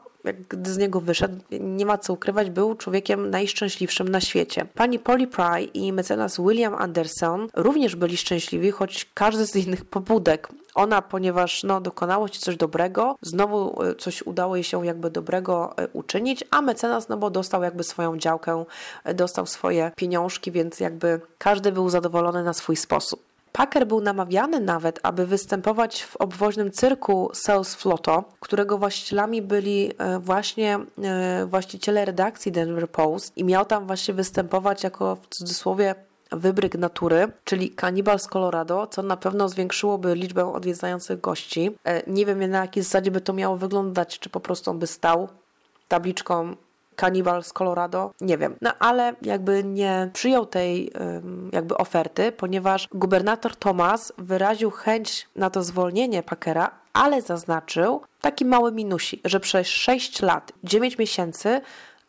gdy z niego wyszedł, nie ma co ukrywać, był człowiekiem najszczęśliwszym na świecie. Pani Polly Pry i mecenas William Anderson również byli szczęśliwi, choć każdy z innych pobudek. Ona, ponieważ no, dokonało się coś dobrego, znowu e, coś udało jej się jakby dobrego e, uczynić, a mecenas, no bo dostał jakby swoją działkę, e, dostał swoje pieniążki, więc jakby każdy był zadowolony na swój sposób. Packer był namawiany nawet, aby występować w obwoźnym cyrku Sales Floto, którego właścicielami byli właśnie właściciele redakcji Denver Post i miał tam właśnie występować jako w cudzysłowie wybryk natury, czyli Kanibal z Colorado, co na pewno zwiększyłoby liczbę odwiedzających gości. E, nie wiem na jakiej zasadzie by to miało wyglądać, czy po prostu on by stał tabliczką Kanibal z Colorado, nie wiem. No ale jakby nie przyjął tej jakby oferty, ponieważ gubernator Thomas wyraził chęć na to zwolnienie Packera, ale zaznaczył taki mały minusi, że przez 6 lat, 9 miesięcy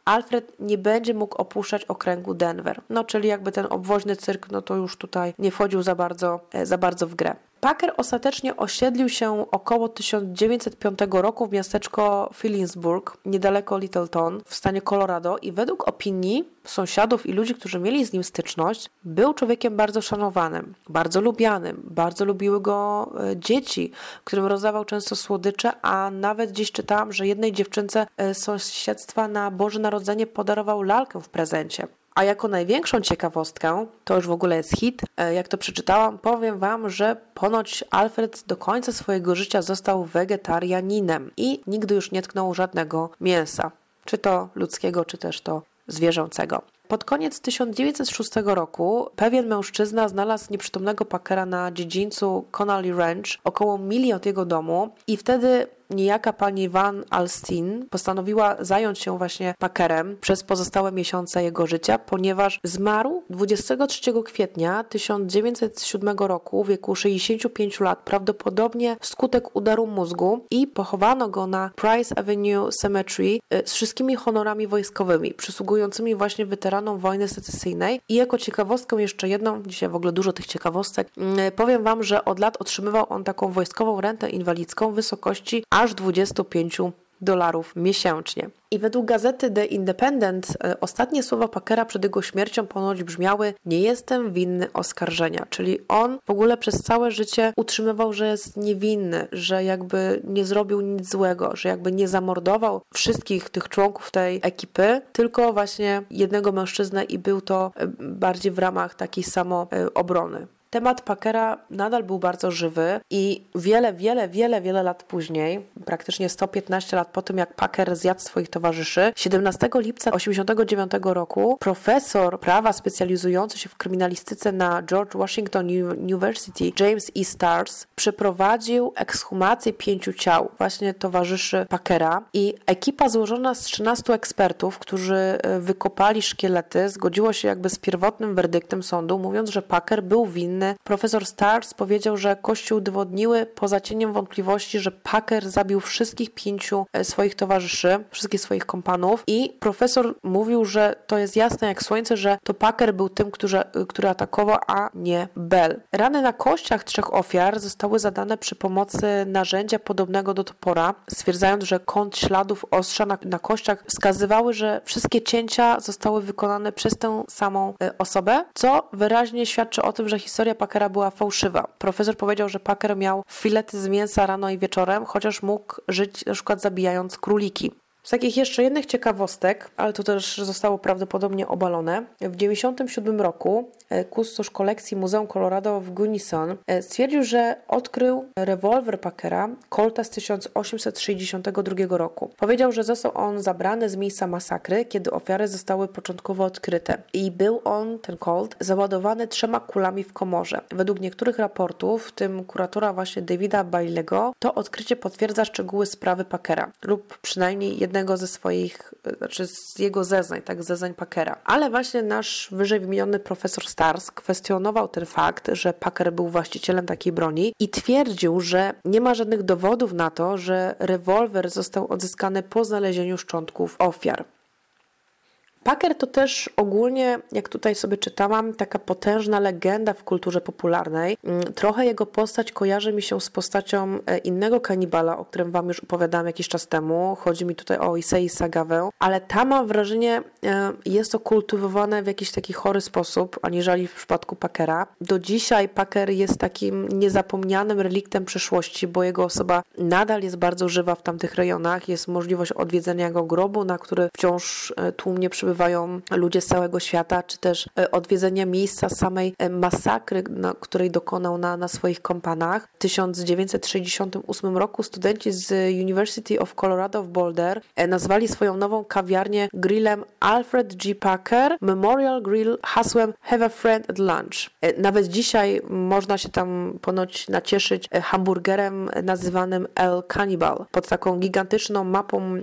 Alfred nie będzie mógł opuszczać okręgu Denver. No, czyli jakby ten obwoźny cyrk, no to już tutaj nie wchodził za bardzo, e, za bardzo w grę. Packer ostatecznie osiedlił się około 1905 roku w miasteczko Phillipsburg, niedaleko Littleton, w stanie Colorado i według opinii sąsiadów i ludzi, którzy mieli z nim styczność, był człowiekiem bardzo szanowanym, bardzo lubianym, bardzo lubiły go e, dzieci, którym rozdawał często słodycze, a nawet gdzieś czytałam, że jednej dziewczynce e, sąsiedztwa na Boże Narodzenie podarował lalkę w prezencie. A jako największą ciekawostkę, to już w ogóle jest hit, e, jak to przeczytałam, powiem Wam, że ponoć Alfred do końca swojego życia został wegetarianinem i nigdy już nie tknął żadnego mięsa, czy to ludzkiego, czy też to zwierzęcego. Pod koniec 1906 roku pewien mężczyzna znalazł nieprzytomnego Packera na dziedzińcu Connolly Ranch, około mili od jego domu i wtedy niejaka pani Van Alstin postanowiła zająć się właśnie Packerem przez pozostałe miesiące jego życia, ponieważ zmarł 23 kwietnia 1907 roku w wieku 65 lat, prawdopodobnie wskutek udaru mózgu i pochowano go na Price Avenue Cemetery y, z wszystkimi honorami wojskowymi, przysługującymi właśnie weteranom wojny secesyjnej. I jako ciekawostkę jeszcze jedną, dzisiaj w ogóle dużo tych ciekawostek, y, powiem Wam, że od lat otrzymywał on taką wojskową rentę inwalidzką w wysokości aż 25 dolarów miesięcznie. I według gazety The Independent e, ostatnie słowa Packera przed jego śmiercią ponoć brzmiały: Nie jestem winny oskarżenia. Czyli on w ogóle przez całe życie utrzymywał, że jest niewinny, że jakby nie zrobił nic złego, że jakby nie zamordował wszystkich tych członków tej ekipy, tylko właśnie jednego mężczyznę i był to e, bardziej w ramach takiej samo e, obrony. Temat Packera nadal był bardzo żywy i wiele, wiele, wiele, wiele lat później, praktycznie 115 lat po tym, jak Packer zjadł swoich towarzyszy, 17 lipca 1989 roku profesor prawa specjalizujący się w kryminalistyce na George Washington University, James E. Stars, przeprowadził ekshumację pięciu ciał właśnie towarzyszy Packera i ekipa złożona z 13 ekspertów, którzy e, wykopali szkielety, zgodziło się jakby z pierwotnym werdyktem sądu, mówiąc, że Packer był winny profesor Stars powiedział, że kości udowodniły poza cieniem wątpliwości, że Packer zabił wszystkich pięciu e, swoich towarzyszy, wszystkich swoich kompanów i profesor mówił, że to jest jasne jak słońce, że to Packer był tym, który, który atakował, a nie Bell. Rany na kościach trzech ofiar zostały zadane przy pomocy narzędzia podobnego do topora, stwierdzając, że kąt śladów ostrza na, na kościach wskazywały, że wszystkie cięcia zostały wykonane przez tę samą e, osobę, co wyraźnie świadczy o tym, że historia Packera była fałszywa. Profesor powiedział, że Packer miał filety z mięsa rano i wieczorem, chociaż mógł żyć na przykład zabijając króliki. Z takich jeszcze jednych ciekawostek, ale to też zostało prawdopodobnie obalone, w 1997 roku e, kustosz kolekcji Muzeum Colorado w Gunnison e, stwierdził, że odkrył rewolwer Packera Colta z 1862 roku. Powiedział, że został on zabrany z miejsca masakry, kiedy ofiary zostały początkowo odkryte i był on, ten Colt, załadowany trzema kulami w komorze. Według niektórych raportów, w tym kuratora właśnie Davida Bailego, to odkrycie potwierdza szczegóły sprawy Packera lub przynajmniej jednego ze swoich, znaczy z jego zeznań, tak, zeznań Packera. Ale właśnie nasz wyżej wymieniony profesor Stars kwestionował ten fakt, że Packer był właścicielem takiej broni i twierdził, że nie ma żadnych dowodów na to, że rewolwer został odzyskany po znalezieniu szczątków ofiar. Packer to też ogólnie, jak tutaj sobie czytałam, taka potężna legenda w kulturze popularnej. Mm, trochę jego postać kojarzy mi się z postacią e, innego kanibala, o którym Wam już opowiadałam jakiś czas temu. Chodzi mi tutaj o Issei Sagawę, ale tam mam wrażenie, e, jest to kultywowane w jakiś taki chory sposób, aniżeli w przypadku Packera. Do dzisiaj Packer jest takim niezapomnianym reliktem przeszłości, bo jego osoba nadal jest bardzo żywa w tamtych rejonach. Jest możliwość odwiedzenia jego grobu, na który wciąż e, tłumnie przybywa przybywają ludzie z całego świata, czy też e, odwiedzenia miejsca samej e, masakry, której dokonał na, na swoich kompanach. W 1968 roku studenci z University of Colorado w Boulder e, nazwali swoją nową kawiarnię grillem Alfred G. Packer Memorial Grill hasłem Have a friend at lunch. Nawet dzisiaj można się tam ponoć nacieszyć hamburgerem nazywanym El Cannibal pod taką gigantyczną mapą,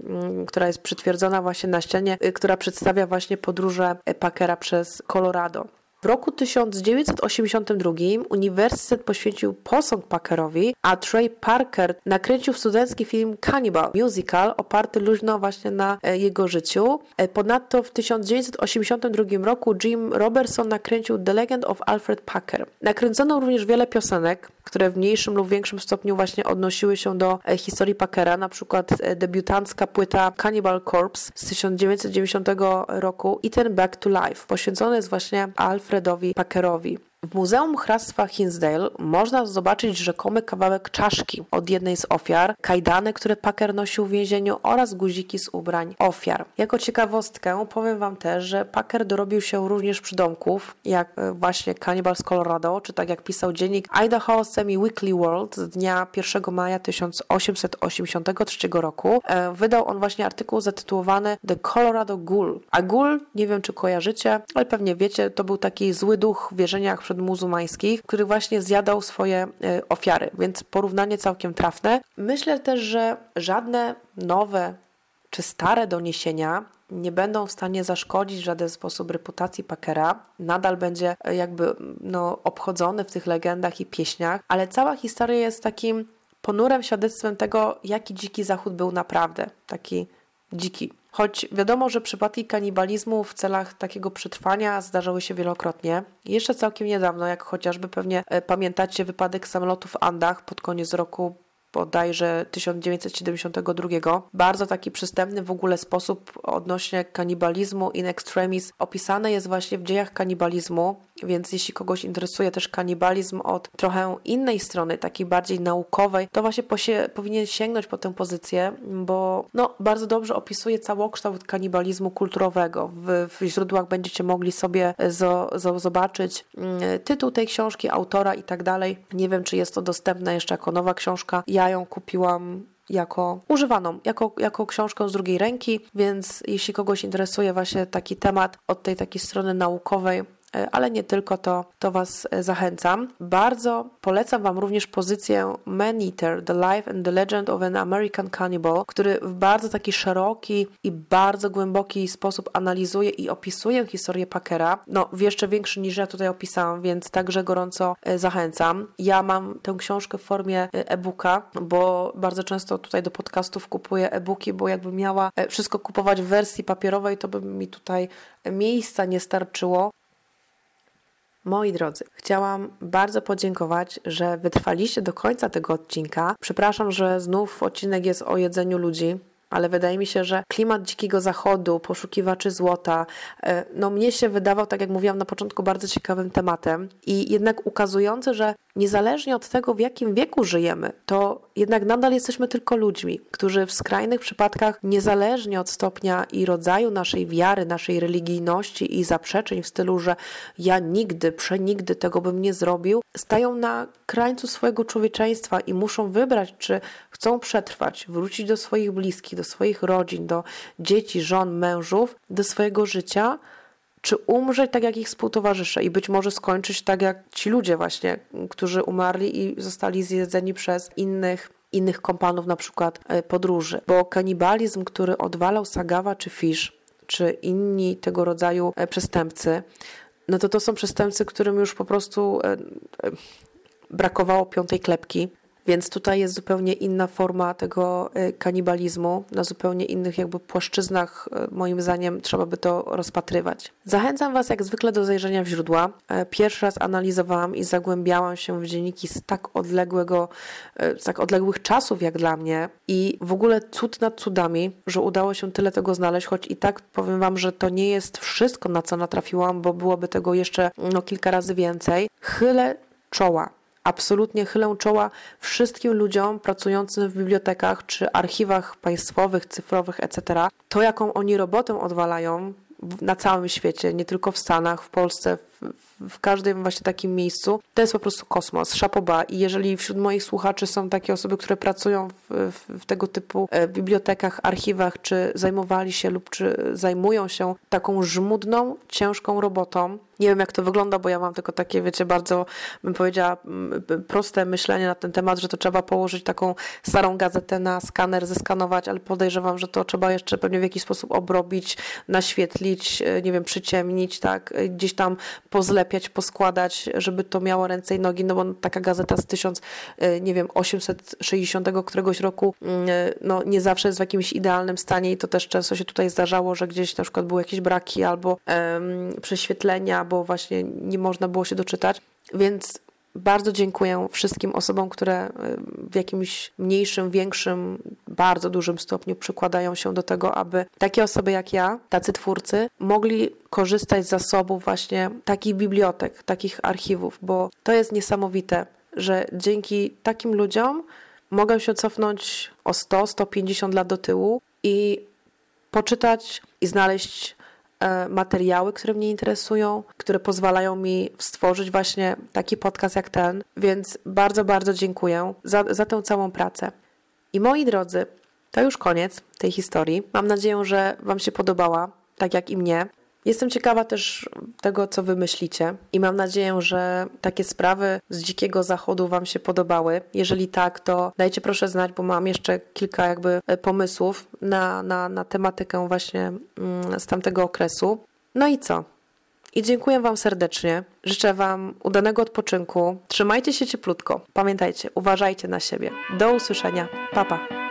która jest przytwierdzona właśnie na ścianie, która przedstawia przedstawia właśnie podróże Packera przez Colorado. W roku 1982 uniwersytet poświęcił posąg Packerowi, a Trey Parker nakręcił studencki film Cannibal Musical oparty luźno właśnie na e, jego życiu. E, ponadto w 1982 roku Jim Robertson nakręcił The Legend of Alfred Packer. Nakręcono również wiele piosenek, które w mniejszym lub większym stopniu właśnie odnosiły się do e, historii Packera, na przykład debiutancka płyta Cannibal Corpse z 1990 roku i ten Back to Life, poświęcony jest właśnie Alfred Alfredowi Packerowi. W Muzeum Hrabstwa Hinsdale można zobaczyć rzekomy kawałek czaszki od jednej z ofiar, kajdany, które Packer nosił w więzieniu oraz guziki z ubrań ofiar. Jako ciekawostkę powiem Wam też, że Packer dorobił się również przydomków, jak e, właśnie Cannibals Colorado, czy tak jak pisał dziennik Idaho Semi-Weekly World z dnia 1 maja 1883 roku. E, wydał on właśnie artykuł zatytułowany The Colorado Ghoul. A Ghoul, nie wiem czy kojarzycie, ale pewnie wiecie, to był taki zły duch w wierzeniach przedmuzułmańskich, który właśnie zjadał swoje e, ofiary, więc porównanie całkiem trafne. Myślę też, że żadne nowe czy stare doniesienia nie będą w stanie zaszkodzić w żaden sposób reputacji Packera. Nadal będzie e, jakby no, obchodzony w tych legendach i pieśniach, ale cała historia jest takim ponurym świadectwem tego, jaki dziki zachód był naprawdę. Taki dziki. Choć wiadomo, że przypadki kanibalizmu w celach takiego przetrwania zdarzały się wielokrotnie. Jeszcze całkiem niedawno, jak chociażby pewnie e, pamiętacie wypadek samolotu w Andach pod koniec roku bodajże 1972. Bardzo taki przystępny w ogóle sposób odnośnie kanibalizmu in extremis opisane jest właśnie w dziejach kanibalizmu, więc jeśli kogoś interesuje też kanibalizm od trochę innej strony, takiej bardziej naukowej, to właśnie posie, powinien sięgnąć po tę pozycję, bo no, bardzo dobrze opisuje całokształt kanibalizmu kulturowego. W, w źródłach będziecie mogli sobie zo, zo, zobaczyć mm, tytuł tej książki, autora i tak dalej. Nie wiem, czy jest to dostępne jeszcze jako nowa książka. Ja ją kupiłam jako używaną, jako, jako książkę z drugiej ręki, więc jeśli kogoś interesuje właśnie taki temat od tej takiej strony naukowej, ale nie tylko to, to Was e, zachęcam. Bardzo polecam Wam również pozycję Man Eater, The Life and the Legend of an American Cannibal, który w bardzo taki szeroki i bardzo głęboki sposób analizuje i opisuje historię Packera. No, w jeszcze większy niż ja tutaj opisałam, więc także gorąco e, zachęcam. Ja mam tę książkę w formie e-booka, bo bardzo często tutaj do podcastów kupuję e-booki, bo jakbym miała wszystko kupować w wersji papierowej, to by mi tutaj miejsca nie starczyło. Moi drodzy, chciałam bardzo podziękować, że wytrwaliście do końca tego odcinka. Przepraszam, że znów odcinek jest o jedzeniu ludzi ale wydaje mi się, że klimat dzikiego zachodu, poszukiwaczy złota, e, no mnie się wydawał, tak jak mówiłam na początku, bardzo ciekawym tematem i jednak ukazujący, że niezależnie od tego, w jakim wieku żyjemy, to jednak nadal jesteśmy tylko ludźmi, którzy w skrajnych przypadkach, niezależnie od stopnia i rodzaju naszej wiary, naszej religijności i zaprzeczeń w stylu, że ja nigdy, przenigdy tego bym nie zrobił, stają na krańcu swojego człowieczeństwa i muszą wybrać, czy chcą przetrwać, wrócić do swoich bliskich, do swoich rodzin, do dzieci, żon, mężów, do swojego życia, czy umrzeć tak jak ich współtowarzysze i być może skończyć tak jak ci ludzie właśnie, którzy umarli i zostali zjedzeni przez innych innych kompanów na przykład e, podróży. Bo kanibalizm, który odwalał Sagawa czy Fish, czy inni tego rodzaju e, przestępcy, no to to są przestępcy, którym już po prostu e, brakowało piątej klepki. Więc tutaj jest zupełnie inna forma tego e, kanibalizmu, na zupełnie innych jakby płaszczyznach, e, moim zdaniem, trzeba by to rozpatrywać. Zachęcam Was jak zwykle do zajrzenia w źródła. E, pierwszy raz analizowałam i zagłębiałam się w dzienniki z tak odległego, z tak odległych czasów jak dla mnie i w ogóle cud nad cudami, że udało się tyle tego znaleźć, choć i tak powiem Wam, że to nie jest wszystko, na co natrafiłam, bo byłoby tego jeszcze no, kilka razy więcej. Chylę czoła absolutnie chylę czoła wszystkim ludziom pracującym w bibliotekach czy archiwach państwowych, cyfrowych, etc. To, jaką oni robotę odwalają na całym świecie, nie tylko w Stanach, w Polsce, w, każdym właśnie takim miejscu, to jest po prostu kosmos, szapoba. I jeżeli wśród moich słuchaczy są takie osoby, które pracują w, w, w tego typu e, bibliotekach, archiwach, czy zajmowali się lub czy zajmują się taką żmudną, ciężką robotą, nie wiem, jak to wygląda, bo ja mam tylko takie, wiecie, bardzo, bym powiedziała, proste myślenie na ten temat, że to trzeba położyć taką starą gazetę na skaner, zeskanować, ale podejrzewam, że to trzeba jeszcze pewnie w jakiś sposób obrobić, naświetlić, e, nie wiem, przyciemnić, tak, e, gdzieś tam pozlepiać, poskładać, żeby to miało ręce i nogi, no bo taka gazeta z 1000, e, nie wiem, 860 któregoś roku, mm, no nie zawsze jest w jakimś idealnym stanie i to też często się tutaj zdarzało, że gdzieś na przykład były jakieś braki albo prześwietlenia, bo właśnie nie można było się doczytać. Więc bardzo dziękuję wszystkim osobom, które y, w jakimś mniejszym, większym, bardzo dużym stopniu przykładają się do tego, aby takie osoby jak ja, tacy twórcy, mogli korzystać z zasobów właśnie takich bibliotek, takich archiwów, bo to jest niesamowite, że dzięki takim ludziom mogę się cofnąć o 100, 150 lat do tyłu i poczytać i znaleźć materiały, które mnie interesują, które pozwalają mi stworzyć właśnie taki podcast jak ten. Więc bardzo, bardzo dziękuję za, za tę całą pracę. I moi drodzy, to już koniec tej historii. Mam nadzieję, że Wam się podobała, tak jak i mnie. Jestem ciekawa też tego, co wy myślicie i mam nadzieję, że takie sprawy z dzikiego zachodu wam się podobały. Jeżeli tak, to dajcie proszę znać, bo mam jeszcze kilka jakby e, pomysłów na, na, na tematykę właśnie mm, z tamtego okresu. No i co? I dziękuję Wam serdecznie. Życzę Wam udanego odpoczynku. Trzymajcie się cieplutko. Pamiętajcie, uważajcie na siebie. Do usłyszenia. Papa. Pa.